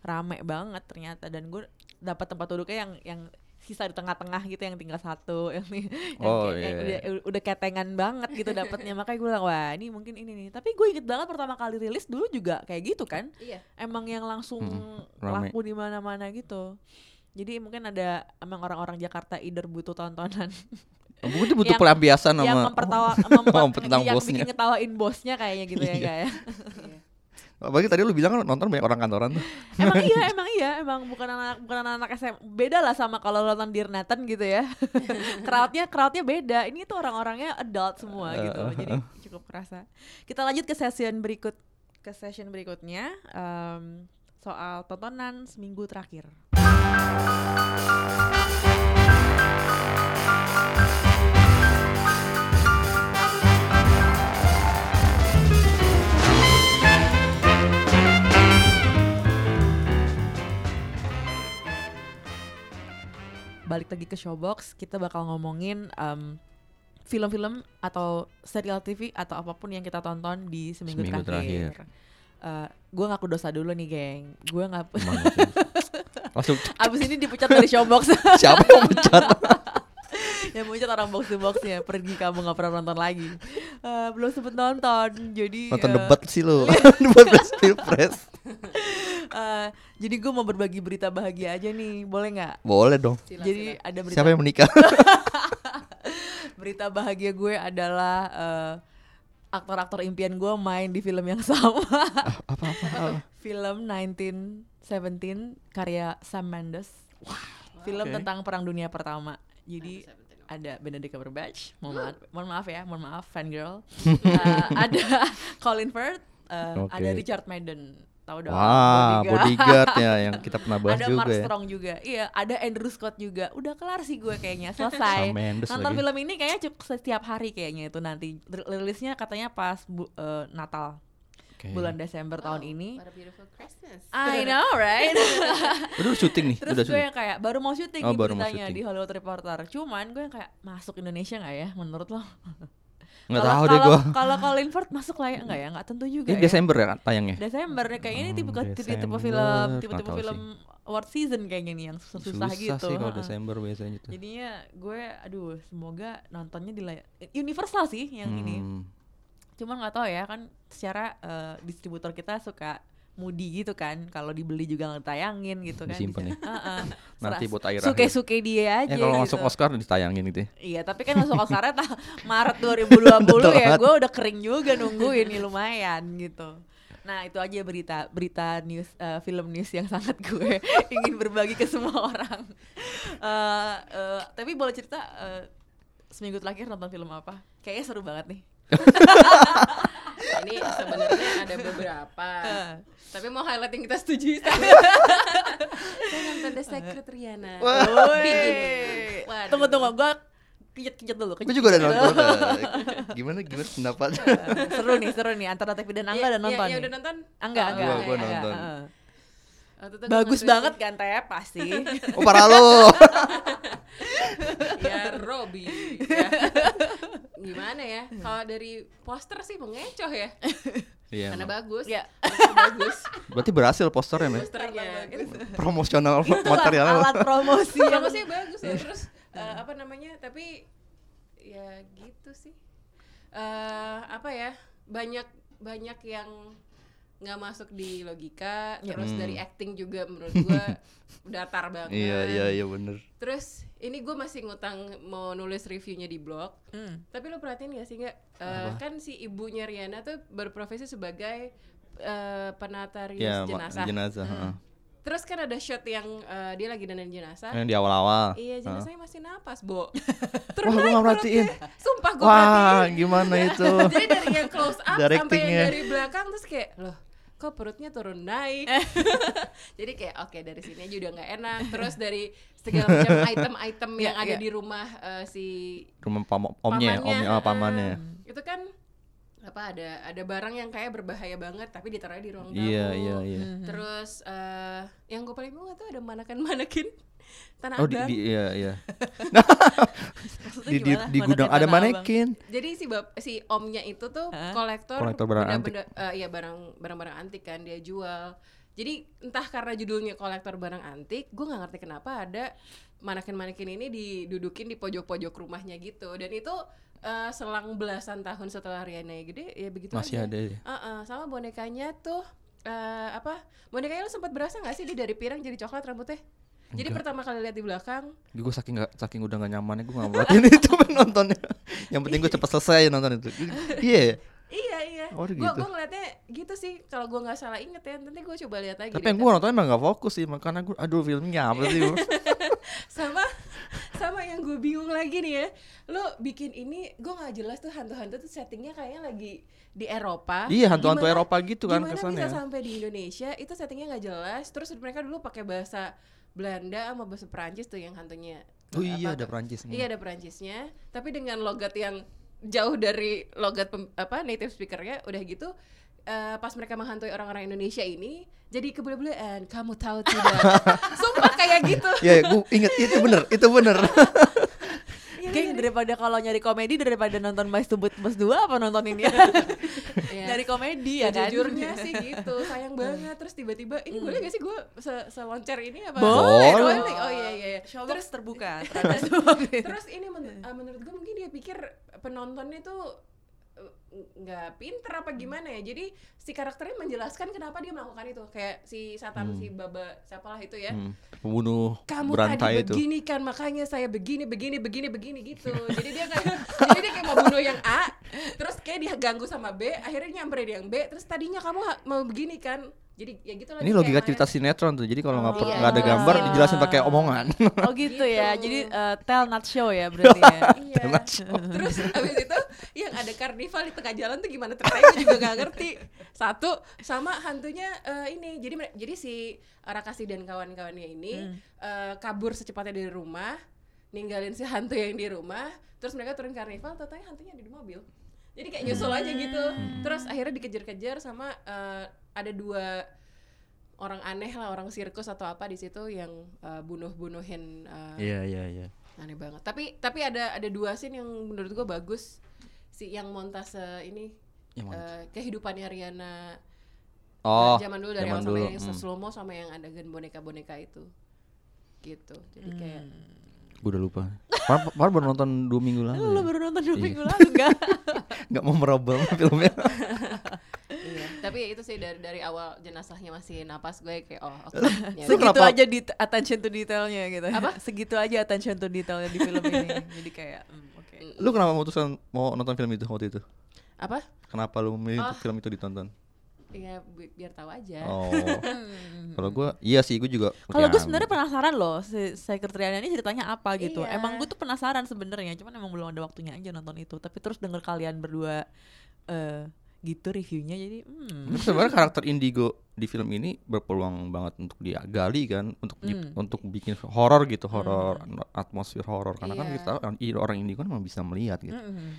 Rame banget ternyata dan gue dapat tempat duduknya yang yang sisa di tengah-tengah gitu yang tinggal satu yang, yang Oh, kayak- yang iya, udah, udah ketengan banget gitu dapatnya makanya gue bilang wah ini mungkin ini nih tapi gue inget banget pertama kali rilis dulu juga kayak gitu kan Iya. emang yang langsung rame. laku di mana-mana gitu jadi mungkin ada emang orang-orang Jakarta either butuh tontonan Mungkin itu butuh Yang- pelampiasan yang sama mempertawa Oh, membuat tentang yang bosnya. bikin ngetawain bosnya kayaknya gitu ya Iya. kayak Apalagi tadi lu bilang kan nonton banyak orang kantoran tuh. emang iya emang iya. Emang bukan anak bukan anak-anak SM beda lah sama kalau lo nonton Dear Nathan gitu ya. Crowdnya crowdnya beda. Ini tuh orang-orangnya adult semua gitu jadi cukup kerasa. Kita lanjut ke session berikut ke session berikutnya em, soal tontonan seminggu terakhir balik lagi ke Showbox kita bakal ngomongin em, film-film atau serial TV atau apa pun yang kita tonton di seminggu, Seminggu terakhir. terakhir. gue ngaku dosa dulu nih, geng. Gue nggak. Langsung Abis ini dipecat dari Showbox. siapa yang mecat? yang memecat orang box to boxnya. Pergi kamu nggak pernah nonton lagi. Eh, belum sempet nonton. Jadi. Nonton eh, debat sih lu. debat pres pilpres. Eh, jadi gue mau berbagi berita bahagia aja nih. Boleh nggak? Boleh dong. Sila, Jadi sila. ada berita Siapa yang menikah? berita bahagia gue adalah eh, aktor-aktor impian gue main di film yang sama. Apa-apa? film 1917 karya Sam Mendes. film Oke. tentang Perang Dunia Pertama. Jadi ada Benedict Cumberbatch, mohon maaf, mohon maaf ya, mohon maaf fangirl. Eh, ada Colin Firth, eh, Oke. ada Richard Madden, tahu dong. Wah, Bodyguard. bodyguard ya yang kita pernah bahas ada Mark juga ya. Strong juga, iya. Ada Andrew Scott juga. Udah kelar sih gue kayaknya, selesai. Nonton lagi. film ini kayaknya cukup setiap hari kayaknya itu nanti. Rilisnya katanya pas bu- eh, Natal Oke. bulan Desember tahun ini. What a beautiful Christmas. I know, right? Udah syuting nih, Terus udah gue syuting. yang kayak baru mau syuting Oh, nih baru mau syuting. di Hollywood Reporter. Cuman gue yang kayak masuk Indonesia nggak ya menurut lo? Nggak Kalau- tahu deh kalau- gua. Kalau Colin Firth masuk lah ya nggak ya? Nggak tentu juga. Ini ya. Desember ya kan tayangnya? Desember nih kayaknya ini Oh, tipe tipe film nggak tipe tipe tahu film award season kayaknya nih yang susah, susah gitu. sih kalau heeh. Desember biasanya tuh. Jadinya gue aduh semoga nontonnya di layar Universal sih yang ini. Hmm. Cuman nggak tahu ya kan secara eh, distributor kita suka moody gitu kan kalau dibeli juga nggak tayangin gitu kan Disimpan bisa- Heeh. Nanti buat akhir suke-suke dia aja Ya kalau gitu. masuk Oscar ditayangin gitu ya. Iya, tapi kan masuk Oscar Maret 2020 ya. Gue udah kering juga nungguin nih lumayan gitu. Nah, itu aja berita berita news eh, film news yang sangat gue ingin berbagi ke semua orang. Eh, eh, tapi boleh cerita eh, seminggu terakhir nonton film apa? Kayaknya seru banget nih. ini sebenarnya ada beberapa. Tapi mau highlight yang kita setuju saya. nonton The Secret. Waduh. Tunggu tunggu, gue kejut-kejut dulu. Gue juga udah nonton. Gimana gimana pendapat? seru nih, seru nih. Antara Tevi dan Angga Iya, udah nonton iya, udah nonton? Angga, Oh, Angga. Gua- iya, gua iya. nonton. Gua Bagus banget sih. kan Tep pasti. Oh parah lu. ya Robby ya. Gimana ya kalau dari poster sih mengecoh ya Iya. karena emang. bagus Ya. Bagus Berarti berhasil posternya, men. posternya Promosional materialnya. alat promosi yang bagusnya bagus ya terus eh, apa namanya tapi ya gitu sih eh apa ya banyak banyak yang nggak masuk di logika Ya. terus Hmm. dari acting juga menurut gua datar banget Iya, iya, iya bener. terus ini gue masih ngutang mau nulis reviewnya di blog Hmm. Tapi lo perhatiin gak sih nggak? Eh, kan si ibunya Riana tuh berprofesi sebagai eh, penata rias Ya, ma- jenazah. jenazah. heeh. Terus kan ada shot yang eh, dia lagi dandan jenazah. Yang di awal-awal. Iya jenazahnya masih napas, Bo. Wah, gue gak perhatiin. Sumpah gue Wah, perhatiin. gimana itu? Jadi dari yang close up sampai yang dari belakang terus kayak loh kok perutnya turun naik? Jadi kayak oke dari sini aja udah nggak enak. Terus dari segala macam item-item yang Iya, ada iya. di rumah eh, si Rumah pam omnya, pamannya, omnya oh, pamannya. itu kan apa ada ada barang yang kayak berbahaya banget tapi ditaruhnya di ruang tamu. Iya, iya, iya. terus eh yang gue paling bingung tuh ada manakan manakin tanah Oh, di, abang di iya, iya. Maksudnya Di, di, di gudang di ada Abang? manekin. jadi si bap si omnya itu tuh Hah? kolektor Kolektor barang benda-benda eh, iya barang barang-barang antik kan dia jual jadi entah karena judulnya kolektor barang antik gue nggak ngerti kenapa ada manekin-manekin ini didudukin di pojok-pojok rumahnya gitu dan itu eh, selang belasan tahun setelah Rihanna gede ya begitu Masih aja. ada ya? Uh-uh, sama bonekanya tuh eh, apa bonekanya lu sempat berasa nggak sih dia dari pirang jadi coklat rambutnya jadi Enggak. pertama kali lihat di belakang gue saking nggak saking udah gak nyamannya gue gak perhatiin itu nontonnya yang penting gue cepet selesai nonton itu iya ya? iya iya Oh, gue gitu. gue ngeliatnya gitu sih kalau gue nggak salah inget ya nanti gue coba lihat lagi tapi yang gue nonton emang gak fokus sih makanya gue aduh filmnya apa sih sama sama yang gue bingung lagi nih ya lo bikin ini gue nggak jelas tuh hantu-hantu tuh settingnya kayaknya lagi di Eropa Iya, hantu-hantu Gimana- Eropa gitu kan gimana kesannya. bisa sampai di Indonesia itu settingnya nggak jelas terus mereka dulu pakai bahasa Belanda sama bahasa Perancis tuh yang hantunya oh iya apa- ada Perancisnya Iya ada Perancisnya, tapi dengan logat yang jauh dari logat pem- apa native speakernya, udah gitu eh, pas mereka menghantui orang-orang Indonesia ini jadi kebule-bulean. Kamu tahu tidak? Sumpah kayak gitu. Iya, gue inget itu bener, itu bener. Iya, Kayak daripada kalau nyari komedi daripada nonton Boys to Bus 2 apa nonton ini ya? Iya. nyari komedi ya kan? Sejujurnya sih gitu, sayang banget. Terus tiba-tiba ini boleh gak sih gue se seloncer ini apa? Boleh Boleh. Oh iya iya. iya. Showbox Terus terbuka terus ini men- uh, menurut gue mungkin dia pikir penontonnya tuh uh, nggak pinter apa gimana ya. Jadi si karakternya menjelaskan kenapa dia melakukan itu. Kayak si Satan si Baba siapalah itu ya. Hmm, pembunuh kamu berantai tadi itu. begini kan makanya saya begini begini begini begini gitu. Jadi dia kayak jadi dia kayak mau bunuh yang A terus kayak dia ganggu sama B akhirnya nyamperin yang B terus tadinya kamu mau begini kan jadi ya gitu lah Ini logika kayak cerita sinetron tuh. Jadi kalau nggak per- iya. nggak ada gambar Iya. dijelasin pakai omongan. Oh gitu, ya. Gitu. Jadi uh, tell not show ya berarti ya. Iya. Show. Terus abis itu yang ada karnival di tengah jalan tuh gimana ceritanya gue juga gak ngerti. Satu sama hantunya eh, ini. Jadi jadi si Arakasi dan kawan-kawannya ini eh, kabur secepatnya dari rumah, ninggalin si hantu yang di rumah, terus mereka turun karnival, totalnya hantunya ada di mobil. Jadi kayak nyusul aja gitu. Terus akhirnya dikejar-kejar sama eh, ada dua orang aneh lah, orang sirkus atau apa di situ yang eh, bunuh-bunuhin eh, Iya, iya, iya. aneh banget tapi tapi ada ada dua scene yang menurut gua bagus si yang montase ini Yang eh, kehidupannya Riana Oh, zaman dulu dari zaman awal dulu, yang hmm. slow mo sama yang adegan boneka boneka itu gitu jadi kayak gue udah lupa. Par, par baru nonton dua minggu lalu. Lu ya. baru nonton dua Iya. minggu lalu enggak? Nggak memorable filmnya. iya tapi itu sih dari dari awal jenazahnya masih napas gue kayak oh oke ya Segitu kenapa- aja di attention to detailnya gitu. Apa? Segitu aja attention to detailnya di film ini. Jadi kayak hmm, oke. Lu kenapa memutuskan mau nonton film itu waktu itu? apa Kenapa lu memilih Oh. film itu ditonton? ya bi- biar tahu aja Oh. Kalau gue, iya sih gue juga. Kalau gue ya, sebenarnya penasaran loh si sekretariatnya ini ceritanya apa gitu. Iya. Emang gue tuh penasaran sebenarnya, cuman emang belum ada waktunya aja nonton itu. Tapi terus denger kalian berdua eh gitu reviewnya jadi hmm. Tapi sebenarnya karakter Indigo di film ini berpeluang banget untuk digali kan, untuk di- Hmm. untuk bikin horor gitu, horor atmosfer horor. Karena kan Iya. kita tahu orang- orang Indigo kan memang bisa melihat gitu. Mm-mm.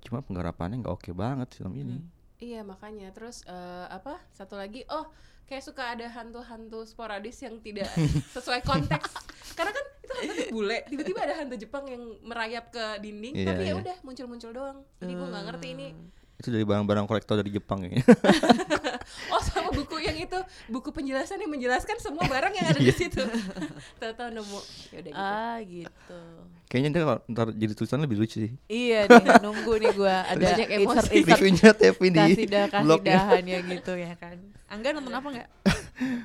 Cuma penggarapannya nggak oke banget film ini. Iya makanya terus eh, apa satu lagi oh kayak suka ada hantu-hantu sporadis yang tidak sesuai konteks karena kan itu hantu bule tiba-tiba ada hantu Jepang yang merayap ke dinding Iya, tapi ya iya. udah muncul-muncul doang jadi gue nggak ngerti ini Itu dari barang-barang kolektor dari Jepang ya. oh sama buku yang itu buku penjelasan yang menjelaskan semua barang yang ada di situ tahu-tahu nemu ya udah gitu Ah gitu. Kayaknya ntar, kalau- ntar jadi tulisan lebih lucu sih. Iya nih nunggu nih gua ada Banyak emosi. insert insert Reviewnya Tevi di kasih dah kasih dahannya gitu ya kan. Angga nonton apa nggak?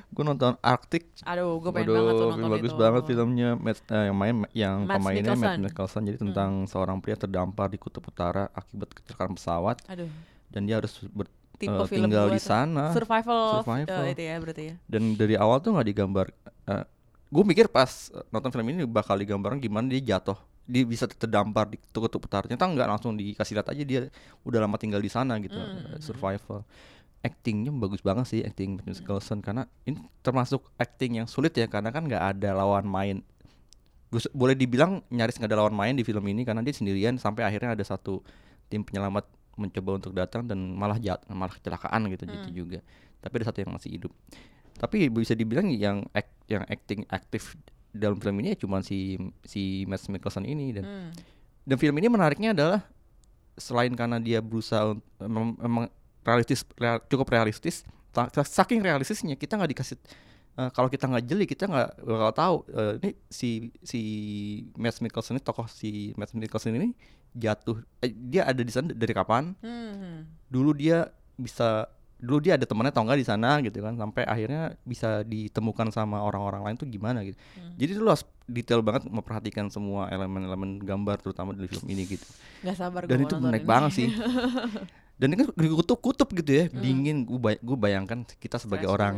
Gue nonton Arctic. Aduh, gue pengen Waduh, banget tuh film nonton bagus itu. banget filmnya Matt, eh, yang main yang Mads pemainnya Matt Mikkelsen. Hmm. Mikkelsen. Jadi tentang seorang pria terdampar di kutub utara akibat kecelakaan pesawat Aduh, dan dia harus ber- tipe eh, film tinggal gua di sana. Survival, Survival. eh, itu ya berarti ya. dan dari awal tuh nggak digambar gue mikir pas eh, nonton film ini bakal digambarin gimana dia jatuh dia bisa terdampar di kutub utara ternyata nggak langsung dikasih lihat aja dia udah lama tinggal di sana gitu Hmm. eh, survival actingnya bagus banget sih acting Matt Mikkelsen karena ini termasuk acting yang sulit ya karena kan nggak ada lawan main. Boleh dibilang nyaris nggak ada lawan main di film ini karena dia sendirian sampai akhirnya ada satu tim penyelamat mencoba untuk datang dan malah jat malah kecelakaan gitu gitu juga. Tapi ada satu yang masih hidup. Tapi bisa dibilang yang act- yang acting aktif dalam film ini ya cuma si si Matt Mikkelsen ini dan Hmm. dan film ini menariknya adalah selain karena dia berusaha memang realistis real- cukup realistis sa- saking realistisnya kita nggak dikasih eh, kalau kita nggak jeli kita nggak bakal tahu eh, ini si si Matt Mikkelsen ini tokoh si Matt Mikkelsen ini jatuh eh, dia ada di sana dari kapan? Hmm. dulu dia bisa dulu dia ada temannya atau enggak di sana gitu kan sampai akhirnya bisa ditemukan sama orang-orang lain tuh gimana gitu. Jadi lu harus detail banget memperhatikan semua elemen-elemen gambar terutama dari film ini gitu. Gak sabar dan itu menarik banget sih dan ini kan dikutup-kutup gitu ya dingin. Gue gue bayangkan kita sebagai Fresh orang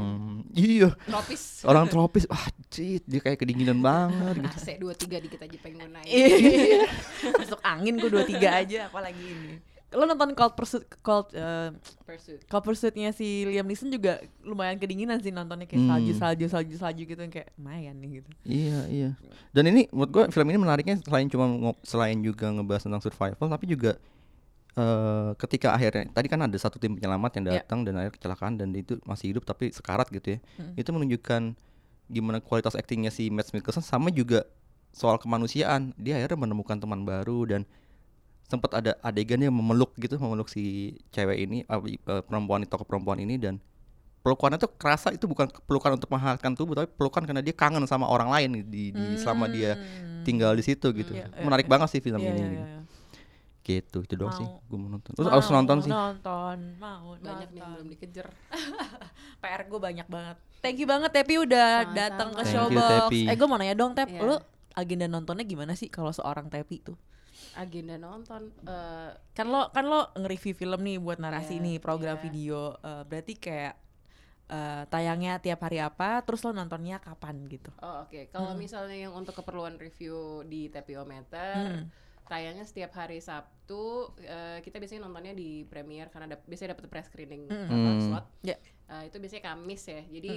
iya. Tropis. Orang tropis. Wah cit dia kayak kedinginan banget gitu. AC 23 dikit aja pengen naik. Iya. Masuk angin gue 23 aja apalagi ini. Lo nonton Cold Pursuit Cold eh, pursuit. Cold Pursuit-nya si Liam Neeson juga lumayan kedinginan sih nontonnya kayak Hmm. salju salju salju salju gitu yang kayak lumayan nih gitu. iya iya. Dan ini menurut gue film ini menariknya selain cuma selain juga ngebahas tentang survival tapi juga eh ketika akhirnya tadi kan ada satu tim penyelamat yang Iya. datang dan akhirnya kecelakaan dan itu masih hidup tapi sekarat gitu ya itu menunjukkan gimana kualitas aktingnya si Matt Mikkelsen sama juga soal kemanusiaan dia akhirnya menemukan teman baru dan sempat ada adegan yang memeluk gitu memeluk si cewek ini eh, perempuan tokoh perempuan ini dan pelukannya tuh kerasa itu bukan pelukan untuk menghangatkan tubuh tapi pelukan karena dia kangen sama orang lain di, di selama dia tinggal di situ gitu Iya, iya, menarik iya. banget sih film Iya, ini iya, gitu. Gitu itu doang sih Mau. gue mau nonton terus harus nonton sih Nonton, mau banyak yang nonton. belum dikejar PR gue banyak banget. Thank you banget Tepi udah datang ke you, Showbox. Eh gue mau nanya dong Tep, Iya. lu agenda nontonnya gimana sih kalau seorang Tepi tuh? agenda nonton eh, Kan lo kan lo nge-review film nih buat narasi Iya, nih program iya. video. Eh, berarti kayak eh, tayangnya tiap hari apa, terus lo nontonnya kapan gitu? oh oke kalau misalnya yang untuk keperluan review di Tapiometer Hmm. Tayangnya setiap hari Sabtu eh, kita biasanya nontonnya di premiere karena dap- biasanya dapat press screening apa, Hmm. slot Ya. Eh, itu biasanya Kamis ya jadi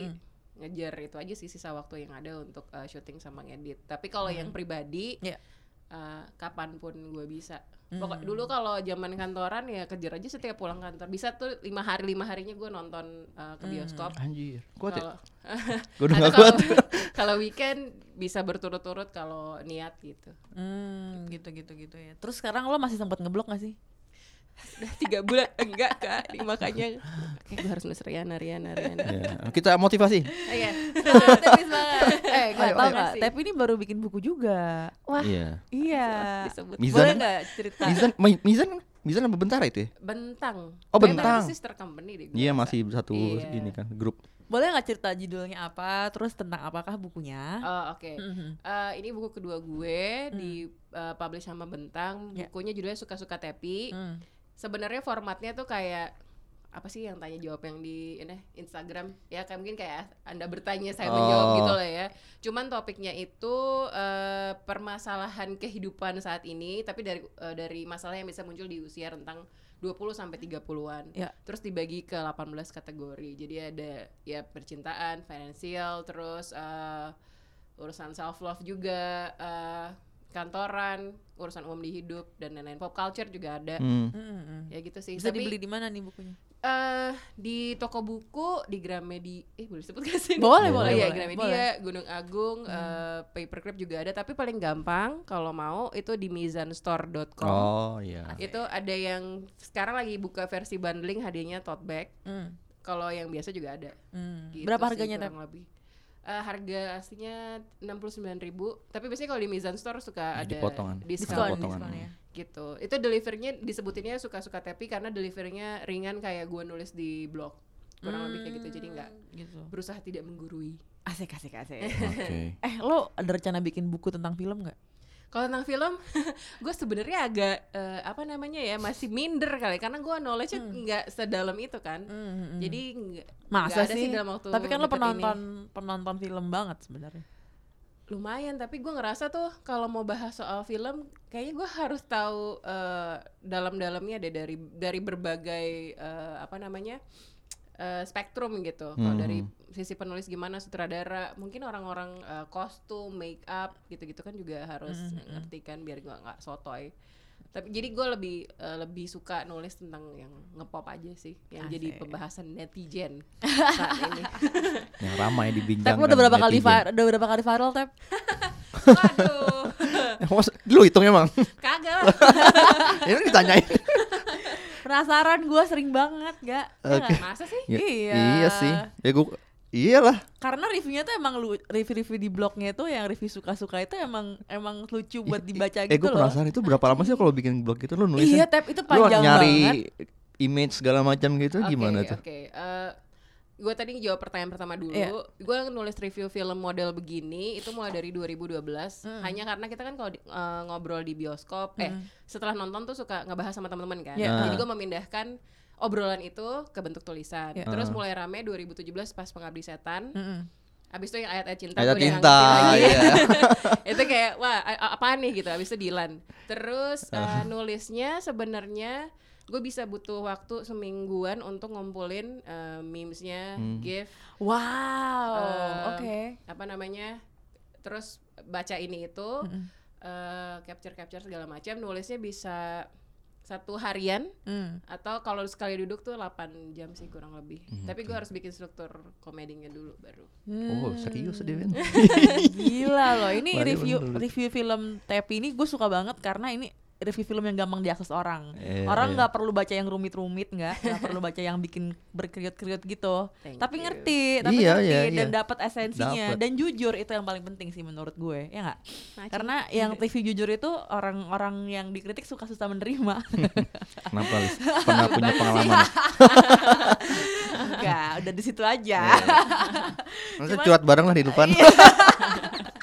ngejar itu aja sih sisa waktu yang ada untuk eh, syuting sama ngedit tapi kalau yang pribadi Ya. Eh, kapan pun gue bisa. Pokok dulu kalau zaman kantoran ya kejar aja setiap pulang kantor. Bisa tuh lima hari lima harinya gue nonton eh, ke bioskop. anjir. Kuat ya? Kalau gue udah gak kuat. kalau- kalau weekend bisa berturut-turut kalau niat gitu. Hmm, gitu. gitu gitu ya. Terus sekarang lo masih sempat ngeblok gak sih? Udah tiga bulan enggak kak Ini makanya gue harus nulis Riana Riana Riana Ya, kita motivasi Iya. Eh, gak Ayo, tau ayo. gak? Tepi ini baru bikin buku juga. Wah, iya Iya. disebut Mizan- Boleh gak cerita? Mizan Mi- Mizan Mizan apa Bentara itu ya Bentang. Oh, Bentang. itu sister company deh. iya masih satu Iya. ini kan grup Boleh gak cerita judulnya apa? Terus tentang apakah bukunya? Oh, oke. Mhm. Eh, ini buku kedua gue di eh, publish sama Bentang. Ya. Bukunya judulnya Suka-suka Tepi. Hmm. Sebenarnya formatnya tuh kayak apa sih yang tanya jawab yang di ini Instagram ya kayak mungkin kayak anda bertanya saya menjawab Oh. gitu lah ya cuman topiknya itu eh, permasalahan kehidupan saat ini tapi dari eh, dari masalah yang bisa muncul di usia rentang 20 sampai 30-an. Ya. Terus dibagi ke 18 kategori. Jadi ada ya percintaan, finansial, terus eh, urusan self love juga, eh, kantoran, urusan umum di hidup dan lain-lain. Pop culture juga ada. Hmm. Hmm, hmm. Ya gitu sih. Bisa Tapi, dibeli di mana nih bukunya? eh di toko buku di Gramedia eh boleh sebut gak sih? Boleh, boleh, Iya, boleh, Gramedia, boleh. Gunung Agung, eh, Paperclip juga ada, tapi paling gampang kalau mau itu di mizanstore.com. oh iya Itu ada yang sekarang lagi buka versi bundling hadiahnya tote bag. Hmm. Kalau yang biasa juga ada. Hmm. Gitu Berapa sih, harganya, kurang lebih. Eh, harga aslinya 69.000 tapi biasanya kalau di Mizan Store suka ada Dipotongan. diskon, Diskon, potongan. diskon ya. gitu. Itu delivernya disebutinnya suka-suka tepi karena delivernya ringan kayak gue nulis di blog. Kurang lebih kayak gitu. Jadi nggak Gitu. berusaha tidak menggurui. Asik asik asik. oke eh lo ada rencana bikin buku tentang film nggak? Kalau tentang film, gue sebenarnya agak eh, apa namanya ya masih minder kali karena gue knowledge-nya nggak sedalam itu kan. Jadi nggak Hmm. Masa nggak ada sih? dalam waktu Tapi kan lo deket ini. penonton penonton film banget sebenarnya. lumayan tapi gue ngerasa tuh kalau mau bahas soal film kayaknya gue harus tahu eh, dalam-dalamnya deh dari dari berbagai eh, apa namanya eh, spektrum gitu kalau Hmm. dari sisi penulis gimana sutradara mungkin orang-orang eh, kostum make up gitu-gitu kan juga harus ngerti kan biar gue nggak sotoy tapi jadi gue lebih eh, lebih suka nulis tentang yang ngepop aja sih yang jadi Asik. pembahasan netizen saat ini yang ramai dibincangkan Tep lo udah berapa kali netizen. viral? Udah berapa kali viral Tep? waduh Mas, lu hitung emang kagak ini ditanyain Penasaran gue sering banget gak? Ya Oke. nggak? masa sih Ya, Iya. iya sih ya gua Iyalah. Karena reviewnya tuh emang lu review-review di blognya tuh yang review suka-suka itu emang emang lucu buat dibaca eh, gitu gue loh. penasaran itu berapa lama sih kalau bikin blog gitu lo Iya, nulisnya? tapi itu Lu panjang nyari banget. image segala macam gitu Oke, gimana tuh? Oke, gue tadi jawab pertanyaan pertama dulu. Iya. Gue nulis review film model begini itu mulai dari 2012. Hanya karena kita kan kalau eh, ngobrol di bioskop, eh setelah nonton tuh suka ngebahas sama teman-teman kan. Iya. Jadi gue memindahkan obrolan itu ke bentuk tulisan. Iya. Terus mulai rame 2017 pas Pengabdi Setan. Mm-mm. Abis itu yang ayat-ayat cinta Ayat cinta, lagi. iya. itu kayak wah a- a- apaan nih gitu abis itu Dilan terus uh, nulisnya sebenarnya gue bisa butuh waktu semingguan untuk ngumpulin uh, memesnya gif Wow, Eh, oke. apa namanya terus baca ini itu uh, capture capture segala macam nulisnya bisa satu harian Hmm. atau kalau sekali duduk tuh 8 jam sih kurang lebih tapi gue harus bikin struktur komedinya dulu baru Oh serius deh Ben. Gila loh, ini review bener. review film Tepi ini gue suka banget karena ini review film yang gampang diakses orang. Iya, orang iya. nggak perlu baca yang rumit-rumit nggak, nggak perlu baca yang bikin berkeriut-keriut gitu. Thank tapi you. ngerti, tapi Iya, ngerti iya, dan iya. dapat esensinya Dapet. dan jujur itu yang paling penting sih menurut gue, ya nggak? Macam. Karena yang review jujur itu orang-orang yang dikritik suka susah menerima. Kenapa Lis? Pernah punya pengalaman? Enggak, udah di situ aja. Iya. Nanti curhat bareng lah di depan.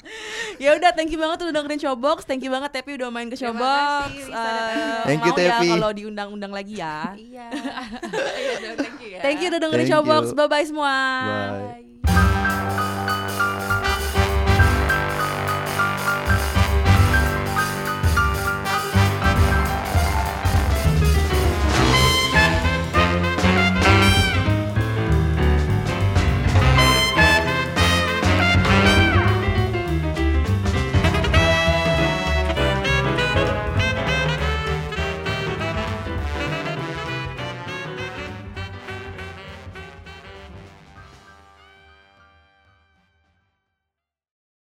ya udah, thank you banget udah dengerin Showbox. Thank you banget Tepi udah main ke Terima Showbox. kasih, Eh, Andi. Thank you, ya Tepi. kalau diundang-undang lagi ya. iya iya thank you ya Thank you udah dengerin Thank Showbox. you. Bye bye semua. Bye.